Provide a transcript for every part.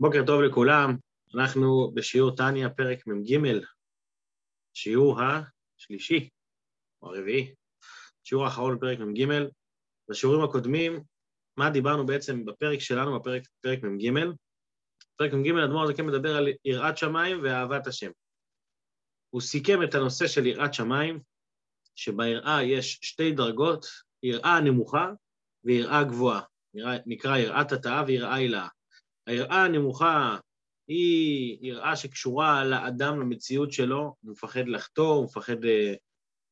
בוקר טוב לכולם, אנחנו בשיעור טניה, פרק מ"ג, שיעור השלישי, או הרביעי, שיעור האחרון בפרק מ"ג. בשיעורים הקודמים, מה דיברנו בעצם בפרק שלנו, בפרק פרק מ"ג? פרק מ"ג, אדמו"ר כן מדבר על יראת שמיים ואהבת השם. הוא סיכם את הנושא של יראת שמיים, שביראה יש שתי דרגות, יראה נמוכה ויראה גבוהה. נקרא יראת התאה ויראה הילאה. היראה הנמוכה היא יראה שקשורה לאדם, למציאות שלו, הוא מפחד לחטוא, הוא מפחד, אה,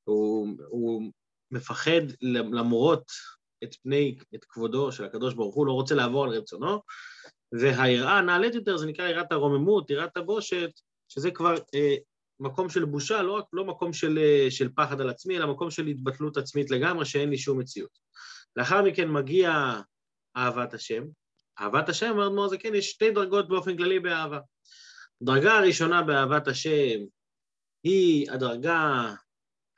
הוא, הוא מפחד למרות את פני, את כבודו של הקדוש ברוך הוא, לא רוצה לעבור על רצונו, והיראה הנעלית יותר זה נקרא יראת הרוממות, יראת הבושת, שזה כבר אה, מקום של בושה, לא, לא מקום של, אה, של פחד על עצמי, אלא מקום של התבטלות עצמית לגמרי, שאין לי שום מציאות. לאחר מכן מגיע אהבת השם, אהבת השם, אומר אדמו"ר זקן, יש שתי דרגות באופן כללי באהבה. הדרגה הראשונה באהבת השם היא הדרגה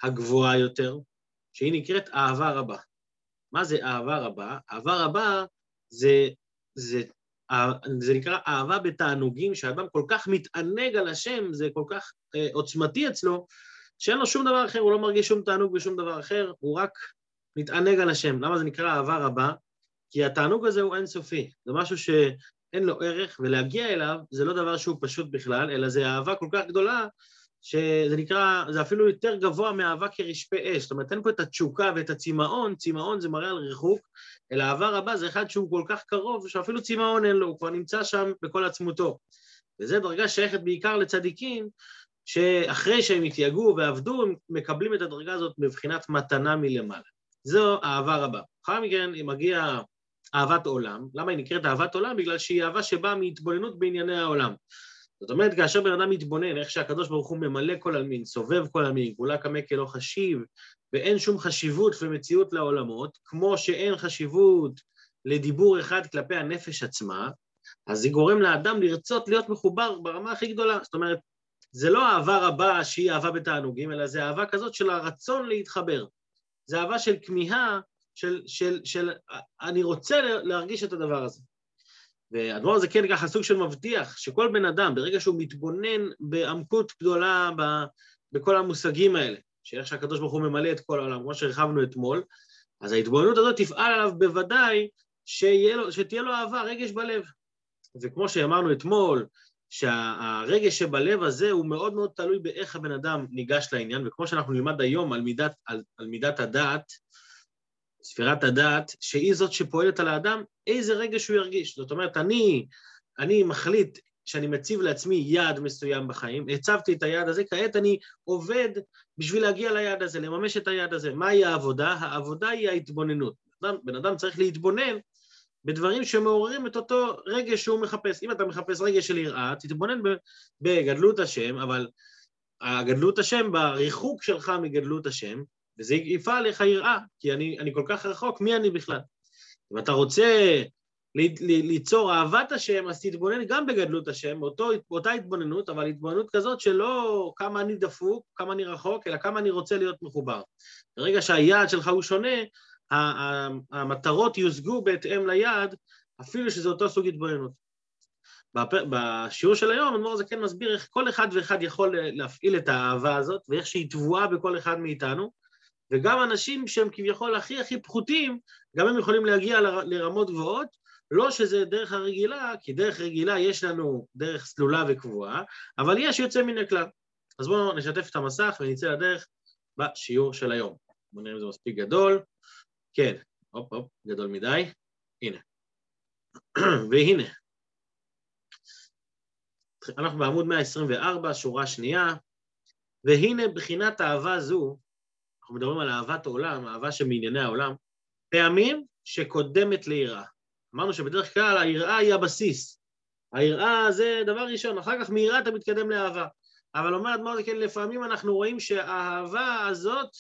הגבוהה יותר, שהיא נקראת אהבה רבה. מה זה אהבה רבה? אהבה רבה זה, זה, זה נקרא אהבה בתענוגים, שהאדם כל כך מתענג על השם, זה כל כך אה, עוצמתי אצלו, שאין לו שום דבר אחר, הוא לא מרגיש שום תענוג ושום דבר אחר, הוא רק מתענג על השם. למה זה נקרא אהבה רבה? כי התענוג הזה הוא אינסופי, זה משהו שאין לו ערך, ולהגיע אליו זה לא דבר שהוא פשוט בכלל, אלא זה אהבה כל כך גדולה, שזה נקרא, זה אפילו יותר גבוה מאהבה כרשפי אש, זאת אומרת אין פה את התשוקה ואת הצמאון, צמאון זה מראה על ריחוק, אלא אהבה רבה זה אחד שהוא כל כך קרוב, שאפילו צמאון אין לו, הוא כבר נמצא שם בכל עצמותו. וזו דרגה שייכת בעיקר לצדיקים, שאחרי שהם התייגעו ועבדו, הם מקבלים את הדרגה הזאת מבחינת מתנה מלמעלה. זו אהבה רבה. אחר מכן, מגיע אהבת עולם. למה היא נקראת אהבת עולם? בגלל שהיא אהבה שבאה מהתבוננות בענייני העולם. זאת אומרת, כאשר בן אדם מתבונן, איך שהקדוש ברוך הוא ממלא כל עלמין, סובב כל עלמין, גבולה קמא כלא חשיב, ואין שום חשיבות ומציאות לעולמות, כמו שאין חשיבות לדיבור אחד כלפי הנפש עצמה, אז זה גורם לאדם לרצות להיות מחובר ברמה הכי גדולה. זאת אומרת, זה לא אהבה רבה שהיא אהבה בתענוגים, אלא זה אהבה כזאת של הרצון להתחבר. זה אהבה של כמיהה של, של, של אני רוצה להרגיש את הדבר הזה. והדבר הזה כן ככה סוג של מבטיח שכל בן אדם, ברגע שהוא מתבונן בעמקות גדולה ב, בכל המושגים האלה, שאיך שהקדוש ברוך הוא ממלא את כל העולם, כמו שהרחבנו אתמול, אז ההתבוננות הזאת תפעל עליו בוודאי לו, שתהיה לו אהבה, רגש בלב. וכמו שאמרנו אתמול, שהרגש שבלב הזה הוא מאוד מאוד תלוי באיך הבן אדם ניגש לעניין, וכמו שאנחנו נלמד היום על מידת, על, על מידת הדעת, ספירת הדעת, שהיא זאת שפועלת על האדם, איזה רגע שהוא ירגיש. זאת אומרת, אני, אני מחליט שאני מציב לעצמי יעד מסוים בחיים, הצבתי את היעד הזה, כעת אני עובד בשביל להגיע ליעד הזה, לממש את היעד הזה. מהי העבודה? העבודה היא ההתבוננות. בן בן אדם צריך להתבונן בדברים שמעוררים את אותו רגש שהוא מחפש. אם אתה מחפש רגש של יראה, תתבונן בגדלות השם, אבל הגדלות השם, בריחוק שלך מגדלות השם, וזה יפעל עליך יראה, כי אני, אני כל כך רחוק, מי אני בכלל? אם אתה רוצה ליצור אהבת השם, אז תתבונן גם בגדלות השם, באותו, באותה התבוננות, אבל התבוננות כזאת שלא כמה אני דפוק, כמה אני רחוק, אלא כמה אני רוצה להיות מחובר. ברגע שהיעד שלך הוא שונה, המטרות יושגו בהתאם ליעד, אפילו שזה אותו סוג התבוננות. בשיעור של היום, אדמו"ר הזה כן מסביר איך כל אחד ואחד יכול להפעיל את האהבה הזאת, ואיך שהיא טבועה בכל אחד מאיתנו, וגם אנשים שהם כביכול הכי הכי פחותים, גם הם יכולים להגיע לרמות גבוהות, לא שזה דרך הרגילה, כי דרך רגילה יש לנו דרך סלולה וקבועה, אבל יש יוצא מן הכלל. אז בואו נשתף את המסך ונצא לדרך בשיעור של היום. בואו נראה אם זה מספיק גדול. כן, הופ הופ, גדול מדי. הנה. והנה. אנחנו בעמוד 124, שורה שנייה. והנה בחינת אהבה זו, אנחנו מדברים על אהבת העולם, אהבה שמענייני העולם, פעמים שקודמת ליראה. אמרנו שבדרך כלל היראה היא הבסיס. היראה זה דבר ראשון, אחר כך מיראה אתה מתקדם לאהבה. אבל אומר אדמור כן, לפעמים אנחנו רואים שהאהבה הזאת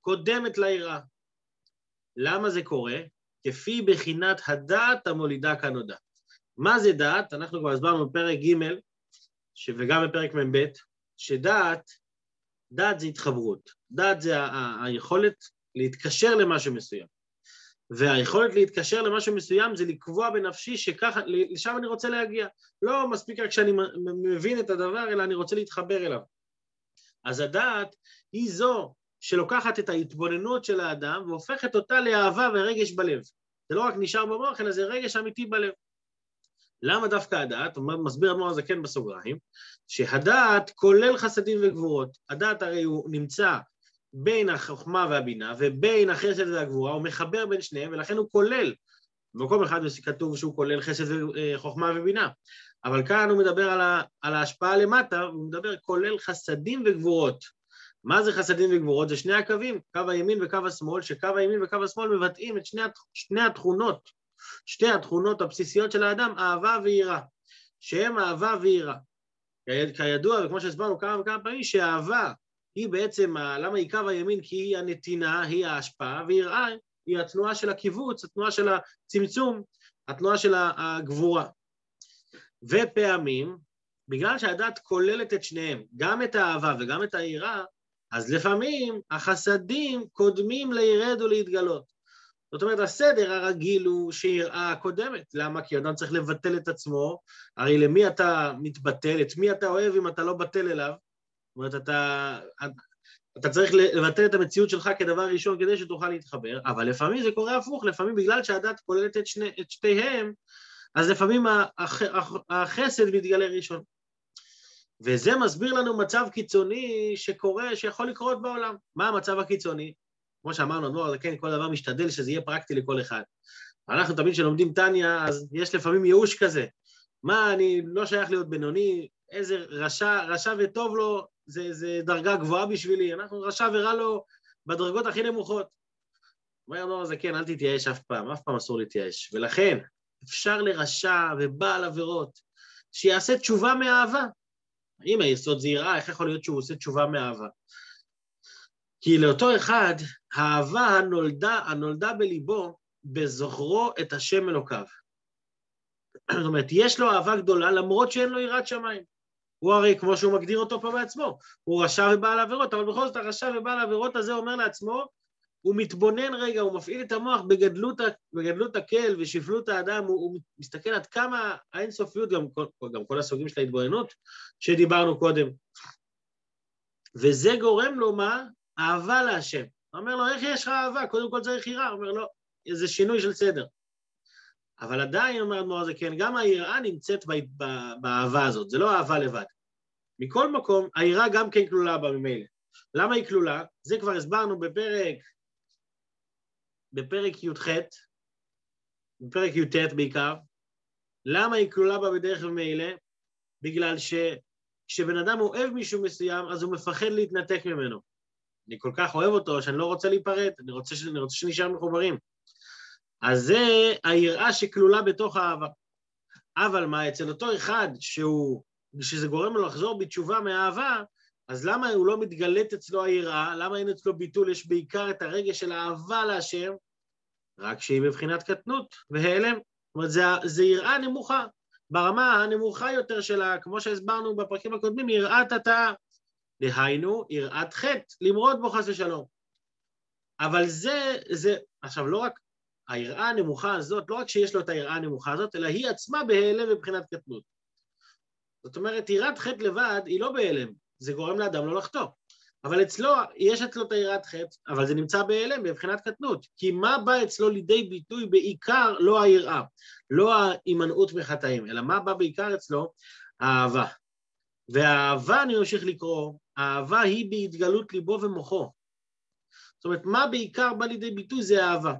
קודמת ליראה. למה זה קורה? כפי בחינת הדעת המולידה כנודע. מה זה דעת? אנחנו כבר הסברנו בפרק ג' וגם בפרק מ"ב, שדעת דעת זה התחברות, דעת זה היכולת להתקשר למשהו מסוים. והיכולת להתקשר למשהו מסוים זה לקבוע בנפשי שככה, לשם אני רוצה להגיע. לא מספיק רק שאני מבין את הדבר, אלא אני רוצה להתחבר אליו. אז הדעת היא זו שלוקחת את ההתבוננות של האדם והופכת אותה לאהבה ורגש בלב. זה לא רק נשאר במוח, אלא זה רגש אמיתי בלב. למה דווקא הדעת? מסביר אדמו"ר הזקן בסוגריים, שהדעת כולל חסדים וגבורות. הדעת הרי הוא נמצא בין החוכמה והבינה ובין החסד והגבורה, הוא מחבר בין שניהם, ולכן הוא כולל. במקום אחד כתוב שהוא כולל חסד וחוכמה ובינה, אבל כאן הוא מדבר על, ה, על ההשפעה למטה, הוא מדבר כולל חסדים וגבורות. מה זה חסדים וגבורות? זה שני הקווים, קו הימין וקו השמאל, שקו הימין וקו השמאל מבטאים את שני, שני התכונות, שתי התכונות הבסיסיות של האדם, אהבה ויראה, שהם אהבה ויראה. כידוע, וכמו שהסברנו כמה וכמה פעמים, שאהבה היא בעצם, למה היא קו הימין? כי היא הנתינה, היא ההשפעה, ויראה היא התנועה של הקיבוץ, התנועה של הצמצום, התנועה של הגבורה. ופעמים, בגלל שהדת כוללת את שניהם, גם את האהבה וגם את היראה, אז לפעמים החסדים קודמים לירד ולהתגלות. זאת אומרת, הסדר הרגיל הוא שיראה קודמת. למה? כי אדם צריך לבטל את עצמו, הרי למי אתה מתבטל, את מי אתה אוהב אם אתה לא בטל אליו? זאת אומרת, אתה, אתה צריך לבטל את המציאות שלך כדבר ראשון כדי שתוכל להתחבר, אבל לפעמים זה קורה הפוך, לפעמים בגלל שהדת כוללת את, שני, את שתיהם, אז לפעמים הח, החסד מתגלה ראשון. וזה מסביר לנו מצב קיצוני שקורה, שיכול לקרות בעולם. מה המצב הקיצוני? כמו שאמרנו, נוער, כן, כל דבר משתדל שזה יהיה פרקטי לכל אחד. אנחנו תמיד כשלומדים טניה, אז יש לפעמים ייאוש כזה. מה, אני לא שייך להיות בינוני, איזה רשע, רשע וטוב לו, זה, זה דרגה גבוהה בשבילי, אנחנו רשע ורע לו בדרגות הכי נמוכות. אומר הנוער הזה, כן, אל תתייאש אף פעם, אף פעם אסור להתייאש. ולכן, אפשר לרשע ובעל עבירות שיעשה תשובה מאהבה. אם היסוד זה יראה, איך יכול להיות שהוא עושה תשובה מאהבה? כי לאותו אחד, האהבה הנולדה, הנולדה בליבו, בזוכרו את השם אלוקיו. זאת אומרת, יש לו אהבה גדולה למרות שאין לו יראת שמיים. הוא הרי, כמו שהוא מגדיר אותו פה בעצמו, הוא רשע ובעל עבירות, אבל בכל זאת הרשע ובעל עבירות הזה אומר לעצמו, הוא מתבונן רגע, הוא מפעיל את המוח בגדלות, בגדלות הקל ושפלות האדם, הוא, הוא מסתכל עד כמה האינסופיות, גם גם כל הסוגים של ההתבוננות שדיברנו קודם. וזה גורם לו מה? אהבה להשם. הוא אומר לו, איך יש לך אהבה? קודם כל צריך יראה. הוא אומר לו, זה שינוי של סדר. אבל עדיין, אומר אדמו"ר הזה, כן, גם היראה נמצאת באהבה הזאת, זה לא אהבה לבד. מכל מקום, היראה גם כן כלולה בה ממילא. למה היא כלולה? זה כבר הסברנו בפרק, בפרק י"ח, בפרק י"ט בעיקר. למה היא כלולה בה בדרך ממילא? בגלל שכשבן אדם אוהב מישהו מסוים, אז הוא מפחד להתנתק ממנו. אני כל כך אוהב אותו שאני לא רוצה להיפרד, אני רוצה, אני רוצה שנשאר מחוברים. אז זה היראה שכלולה בתוך האהבה. אבל מה, אצל אותו אחד שהוא, שזה גורם לו לחזור בתשובה מאהבה, אז למה הוא לא מתגלית אצלו היראה? למה אין אצלו ביטול? יש בעיקר את הרגש של האהבה להשם, רק שהיא בבחינת קטנות והיעלם. זאת אומרת, זה, זה יראה נמוכה. ברמה הנמוכה יותר שלה, כמו שהסברנו בפרקים הקודמים, יראת התאה. דהיינו, יראת חטא, למרוד בו חס ושלום. אבל זה, זה, עכשיו לא רק היראה הנמוכה הזאת, לא רק שיש לו את היראה הנמוכה הזאת, אלא היא עצמה בהיעלם מבחינת קטנות. זאת אומרת, יראת חטא לבד היא לא בהיעלם, זה גורם לאדם לא לחטוא. אבל אצלו, יש אצלו את היראת חטא, אבל זה נמצא בהיעלם מבחינת קטנות. כי מה בא אצלו לידי ביטוי בעיקר לא היראה, לא ההימנעות מחטאים, אלא מה בא בעיקר אצלו? האהבה. והאהבה, אני ממשיך לקרוא, האהבה היא בהתגלות ליבו ומוחו. זאת אומרת, מה בעיקר בא לידי ביטוי זה אהבה.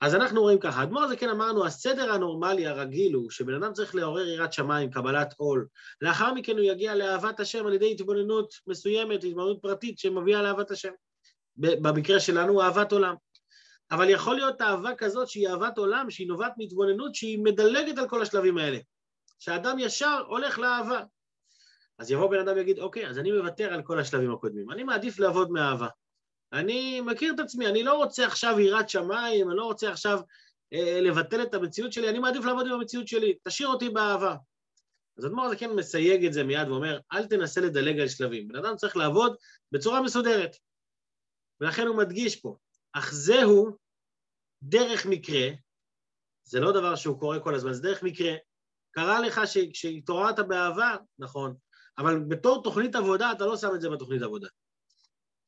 אז אנחנו רואים ככה, אדמו"ר הזה כן אמרנו, הסדר הנורמלי הרגיל הוא שבן אדם צריך לעורר יראת שמיים, קבלת עול, לאחר מכן הוא יגיע לאהבת השם על ידי התבוננות מסוימת, התבוננות פרטית שמביאה לאהבת השם. במקרה שלנו, אהבת עולם. אבל יכול להיות אהבה כזאת שהיא אהבת עולם, שהיא נובעת מהתבוננות, שהיא מדלגת על כל השלבים האלה. שאדם ישר הולך לאהבה. אז יבוא בן אדם ויגיד, אוקיי, אז אני מוותר על כל השלבים הקודמים, אני מעדיף לעבוד מאהבה. אני מכיר את עצמי, אני לא רוצה עכשיו יראת שמיים, אני לא רוצה עכשיו אה, לבטל את המציאות שלי, אני מעדיף לעבוד עם המציאות שלי, תשאיר אותי באהבה. אז אדמו"ר הזה כן מסייג את זה מיד ואומר, אל תנסה לדלג על שלבים. בן אדם צריך לעבוד בצורה מסודרת. ולכן הוא מדגיש פה, אך זהו דרך מקרה, זה לא דבר שהוא קורה כל הזמן, זה דרך מקרה. קרה לך שהתעוררת בעבר, נכון, אבל בתור תוכנית עבודה אתה לא שם את זה בתוכנית עבודה.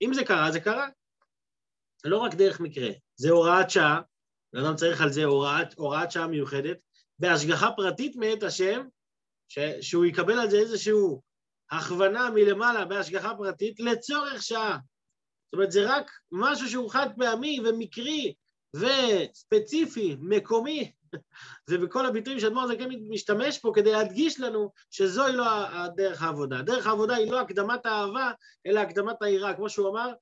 אם זה קרה, זה קרה. לא רק דרך מקרה, זה הוראת שעה, בן אדם צריך על זה הוראת, הוראת שעה מיוחדת, בהשגחה פרטית מאת השם, ש, שהוא יקבל על זה איזושהי הכוונה מלמעלה בהשגחה פרטית לצורך שעה. זאת אומרת, זה רק משהו שהוא חד פעמי ומקרי וספציפי, מקומי, ובכל הביטויים שאדמו"ר זה כן משתמש פה כדי להדגיש לנו שזוהי לא הדרך העבודה. דרך העבודה היא לא הקדמת האהבה, אלא הקדמת היראה. כמו שהוא אמר,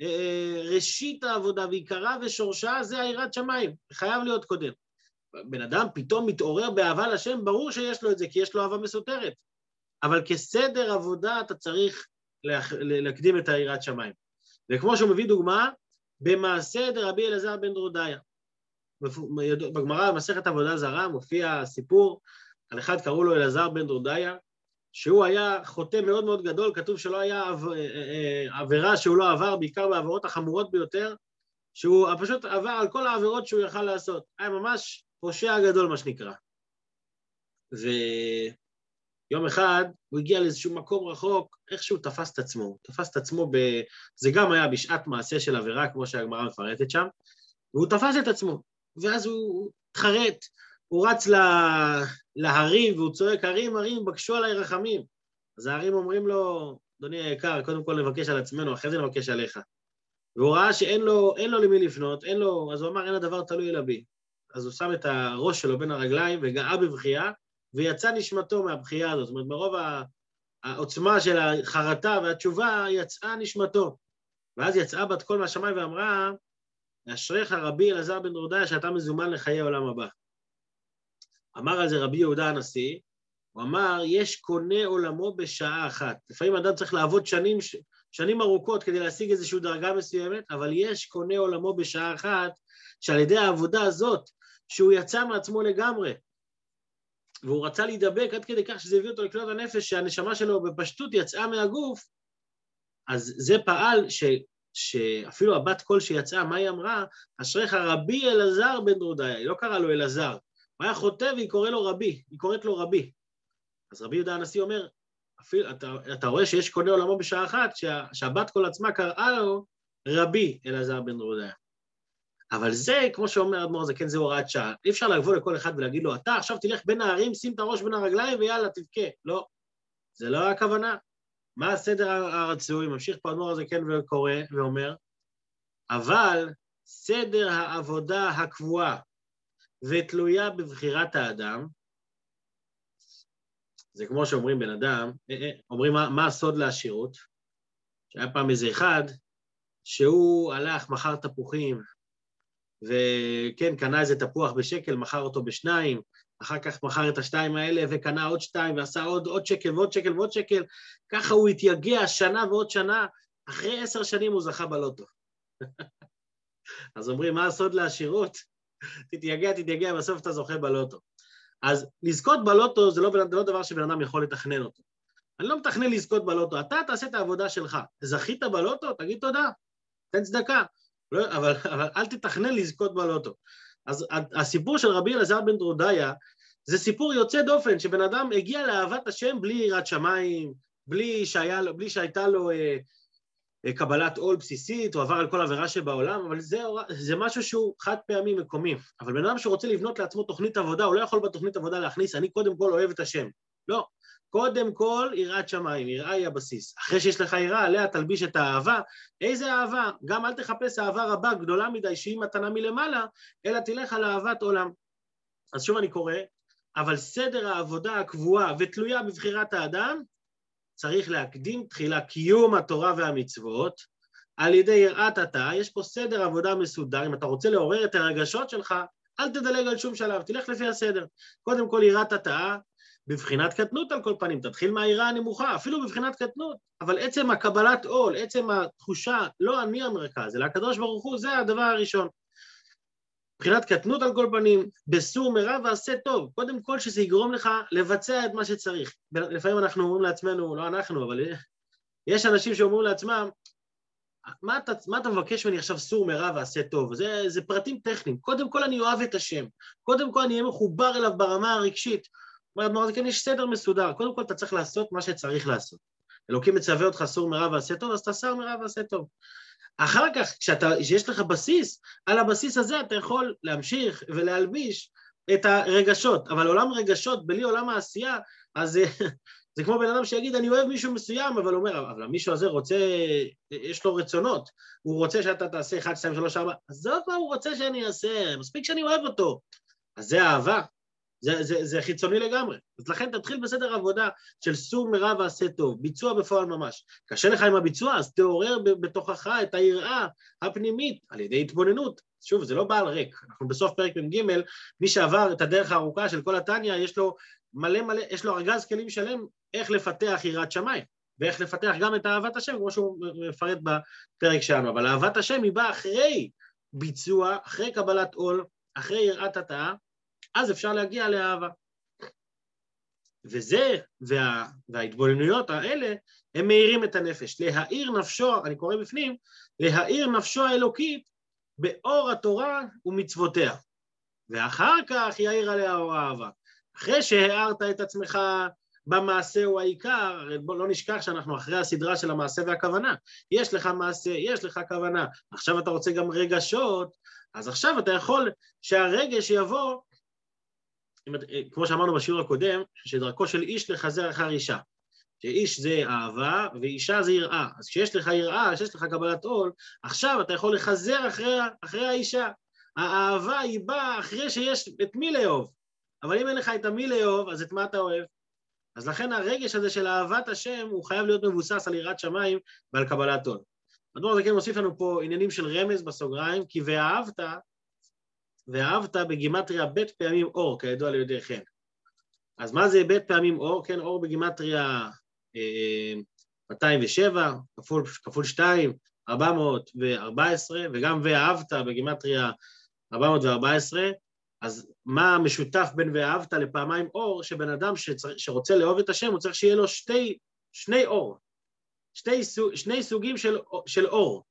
אה, אה, ראשית העבודה ועיקרה ושורשה זה היראת שמיים, חייב להיות קודם. בן אדם פתאום מתעורר באהבה לשם, ברור שיש לו את זה, כי יש לו אהבה מסותרת. אבל כסדר עבודה אתה צריך להקדים את היראת שמיים. וכמו שהוא מביא דוגמה, במעשה דרבי אלעזר בן דרודיה. בגמרא, במסכת עבודה זרה, מופיע סיפור על אחד קראו לו אלעזר בן דרודיה, שהוא היה חוטא מאוד מאוד גדול, כתוב שלא היה אה, אה, עבירה שהוא לא עבר, בעיקר בעבירות החמורות ביותר, שהוא פשוט עבר על כל העבירות שהוא יכל לעשות. היה ממש פושע גדול, מה שנקרא. ויום אחד הוא הגיע לאיזשהו מקום רחוק, איכשהו תפס את עצמו. תפס את עצמו ב... זה גם היה בשעת מעשה של עבירה, כמו שהגמרא מפרטת שם, והוא תפס את עצמו. ואז הוא התחרט, הוא רץ לה... להרים והוא צועק, הרים, הרים, בקשו עליי רחמים. אז ההרים אומרים לו, אדוני היקר, קודם כל נבקש על עצמנו, אחרי זה נבקש עליך. והוא ראה שאין לו, לו למי לפנות, אין לו, אז הוא אמר, אין הדבר תלוי אלא בי. אז הוא שם את הראש שלו בין הרגליים וגאה בבכייה, ויצא נשמתו מהבכייה הזאת. זאת אומרת, מרוב העוצמה של החרטה והתשובה, יצאה נשמתו. ואז יצאה בת קול מהשמיים ואמרה, אשריך רבי אלעזר בן דרודיה שאתה מזומן לחיי עולם הבא. אמר על זה רבי יהודה הנשיא, הוא אמר, יש קונה עולמו בשעה אחת. לפעמים אדם צריך לעבוד שנים, שנים ארוכות כדי להשיג איזושהי דרגה מסוימת, אבל יש קונה עולמו בשעה אחת, שעל ידי העבודה הזאת, שהוא יצא מעצמו לגמרי, והוא רצה להידבק עד כדי כך שזה הביא אותו לקנות הנפש, שהנשמה שלו בפשטות יצאה מהגוף, אז זה פעל שאפילו הבת קול שיצאה, מה היא אמרה? אשריך רבי אלעזר בן דרודיה, היא לא קראה לו אלעזר, הוא היה חוטא והיא קוראת לו רבי, היא קוראת לו רבי. אז רבי יהודה הנשיא אומר, אפילו, אתה, אתה רואה שיש קונה עולמו בשעה אחת, שה, שהבת קול עצמה קראה לו רבי אלעזר בן דרודיה. אבל זה, כמו שאומר אדמו"ר זה כן, זה הוראת שעה. אי אפשר לבוא לכל אחד ולהגיד לו, אתה עכשיו תלך בין הערים, שים את הראש בין הרגליים ויאללה, תבכה. לא, זה לא הכוונה. מה הסדר הרצוי? ממשיך פה אדמו"ר הזה כן וקורא ואומר, אבל סדר העבודה הקבועה ותלויה בבחירת האדם, זה כמו שאומרים בן אדם, אה, אה, אומרים מה, מה הסוד לעשירות, שהיה פעם איזה אחד שהוא הלך, מכר תפוחים, וכן, קנה איזה תפוח בשקל, מכר אותו בשניים, אחר כך מכר את השתיים האלה וקנה עוד שתיים ועשה עוד, עוד שקל ועוד שקל ועוד שקל, ככה הוא התייגע שנה ועוד שנה, אחרי עשר שנים הוא זכה בלוטו. אז אומרים, מה הסוד לעשירות? תתייגע, תתייגע, בסוף אתה זוכה בלוטו. אז לזכות בלוטו זה לא, זה לא דבר שבן אדם יכול לתכנן אותו. אני לא מתכנן לזכות בלוטו, אתה תעשה את העבודה שלך. זכית בלוטו? תגיד תודה, תן צדקה. לא, אבל, אבל אל תתכנן לזכות בלוטו. אז הסיפור של רבי אלעזר בן דרודיה זה סיפור יוצא דופן, שבן אדם הגיע לאהבת השם בלי יראת שמיים, בלי, שהיה, בלי שהייתה לו אה, אה, קבלת עול בסיסית, הוא עבר על כל עבירה שבעולם, אבל זה, זה משהו שהוא חד פעמי מקומי. אבל בן אדם שרוצה לבנות לעצמו תוכנית עבודה, הוא לא יכול בתוכנית עבודה להכניס, אני קודם כל אוהב את השם. לא, קודם כל יראת שמיים, יראה היא הבסיס. אחרי שיש לך יראה, עליה תלביש את האהבה. איזה אהבה? גם אל תחפש אהבה רבה, גדולה מדי, שהיא מתנה מלמעלה, אלא תלך על אהבת עולם. אז שוב אני קורא, אבל סדר העבודה הקבועה ותלויה בבחירת האדם, צריך להקדים תחילה קיום התורה והמצוות, על ידי יראת התא, יש פה סדר עבודה מסודר, אם אתה רוצה לעורר את הרגשות שלך, אל תדלג על שום שלב, תלך לפי הסדר. קודם כל יראת התאה, בבחינת קטנות על כל פנים, תתחיל מהעירה הנמוכה, אפילו בבחינת קטנות, אבל עצם הקבלת עול, עצם התחושה, לא אני המרכז, אלא הקדוש ברוך הוא, זה הדבר הראשון. מבחינת קטנות על כל פנים, בסור מרע ועשה טוב. קודם כל שזה יגרום לך לבצע את מה שצריך. לפעמים אנחנו אומרים לעצמנו, לא אנחנו, אבל יש אנשים שאומרים לעצמם, מה אתה, מה אתה מבקש ממני עכשיו סור מרע ועשה טוב? זה, זה פרטים טכניים. קודם כל אני אוהב את השם. קודם כל אני אהיה מחובר אליו ברמה הרגשית. אומרת, כן, יש סדר מסודר. קודם כל אתה צריך לעשות מה שצריך לעשות. אלוקים מצווה אותך סור מרע ועשה טוב, אז תסר מרע ועשה טוב. אחר כך, כשיש לך בסיס, על הבסיס הזה אתה יכול להמשיך ולהלביש את הרגשות, אבל עולם רגשות בלי עולם העשייה, אז זה כמו בן אדם שיגיד, אני אוהב מישהו מסוים, אבל אומר, אבל המישהו הזה רוצה, יש לו רצונות, הוא רוצה שאתה תעשה 1, 2, 3, 4, עזוב מה הוא רוצה שאני אעשה, מספיק שאני אוהב אותו. אז זה אהבה, זה, זה, זה חיצוני לגמרי. אז לכן תתחיל בסדר עבודה של סור מרע ועשה טוב, ביצוע בפועל ממש. קשה לך עם הביצוע, אז תעורר בתוכך את היראה הפנימית על ידי התבוננות. שוב, זה לא בעל ריק. אנחנו בסוף פרק מ"ג, מי שעבר את הדרך הארוכה של כל התניא, יש לו מלא מלא, יש לו ארגז כלים שלם איך לפתח יראת שמיים, ואיך לפתח גם את אהבת השם, כמו שהוא מפרט בפרק שלנו. אבל אהבת השם היא באה אחרי ביצוע, אחרי קבלת עול, אחרי יראת התאה, אז אפשר להגיע לאהבה. וזה, וה, וההתבוננויות האלה, הם מאירים את הנפש. להאיר נפשו, אני קורא בפנים, להאיר נפשו האלוקית באור התורה ומצוותיה. ואחר כך יאיר עליה אור האהבה. אחרי שהארת את עצמך במעשה הוא העיקר, בוא לא נשכח שאנחנו אחרי הסדרה של המעשה והכוונה. יש לך מעשה, יש לך כוונה, עכשיו אתה רוצה גם רגשות, אז עכשיו אתה יכול שהרגש יבוא, כמו שאמרנו בשיעור הקודם, שדרכו של איש לחזר אחר אישה. שאיש זה אהבה ואישה זה יראה. אז כשיש לך יראה, כשיש לך קבלת עול, עכשיו אתה יכול לחזר אחרי, אחרי האישה. האהבה היא באה אחרי שיש את מי לאהוב. אבל אם אין לך את המי לאהוב, אז את מה אתה אוהב? אז לכן הרגש הזה של אהבת השם הוא חייב להיות מבוסס על יראת שמיים ועל קבלת עול. אדמו"ר זה כן מוסיף לנו פה עניינים של רמז בסוגריים, כי ואהבת, ואהבת בגימטריה ב' פעמים אור, כידוע לידי חן. אז מה זה ב' פעמים אור? כן, אור בגימטריה אה, 207, כפול, כפול 2, 414, וגם ואהבת בגימטריה 414, אז מה המשותף בין ואהבת לפעמיים אור, שבן אדם שצר... שרוצה לאהוב את השם, הוא צריך שיהיה לו שתי, שני אור, שתי, שני סוגים של, של אור.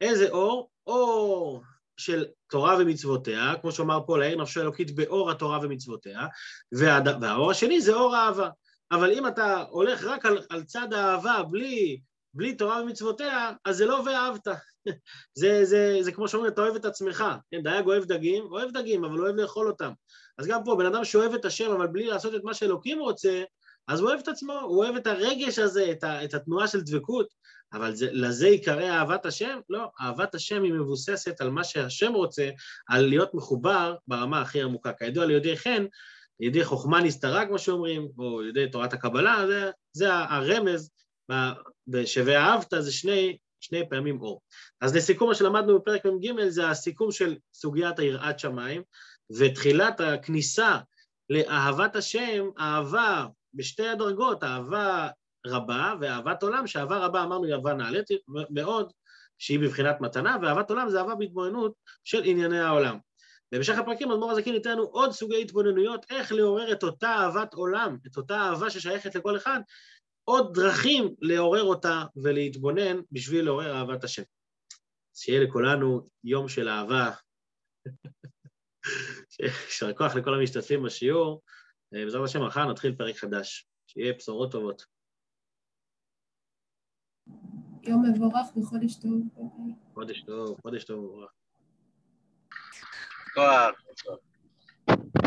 איזה אור? אור של תורה ומצוותיה, כמו שאמר פה, להעיר נפשו אלוקית באור התורה ומצוותיה, והד... והאור השני זה אור האהבה. אבל אם אתה הולך רק על, על צד האהבה בלי, בלי תורה ומצוותיה, אז זה לא ואהבת. זה, זה, זה כמו שאומרים, אתה אוהב את עצמך. כן, דייג אוהב דגים, אוהב דגים, אבל אוהב לאכול אותם. אז גם פה, בן אדם שאוהב את השם, אבל בלי לעשות את מה שאלוקים רוצה, אז הוא אוהב את עצמו, הוא אוהב את הרגש הזה, את, ה, את התנועה של דבקות, אבל זה, לזה ייקרא אהבת השם? לא, אהבת השם היא מבוססת על מה שהשם רוצה, על להיות מחובר ברמה הכי עמוקה. כידוע ליהודי חן, ידי חוכמה נסתרה, כמו שאומרים, או ידי תורת הקבלה, זה, זה הרמז, בשווה אהבת זה שני שני פעמים אור. אז לסיכום מה שלמדנו בפרק מ"ג זה הסיכום של סוגיית היראת שמיים, ותחילת הכניסה לאהבת השם, אהבה בשתי הדרגות, אהבה רבה ואהבת עולם, שאהבה רבה אמרנו היא אהבה נעלית מאוד, שהיא בבחינת מתנה, ואהבת עולם זה אהבה בהתבוננות של ענייני העולם. במשך הפרקים אדמו"ר הזקין ייתן לנו עוד סוגי התבוננויות, איך לעורר את אותה אהבת עולם, את אותה אהבה ששייכת לכל אחד, עוד דרכים לעורר אותה ולהתבונן בשביל לעורר אהבת השם. שיהיה לכולנו יום של אהבה. יישר כוח לכל המשתתפים בשיעור. בעזרת השם, מחר נתחיל פרק חדש. שיהיה בשורות טובות. יום מבורך וחודש טוב. חודש טוב, חודש טוב ומבורך. כוח.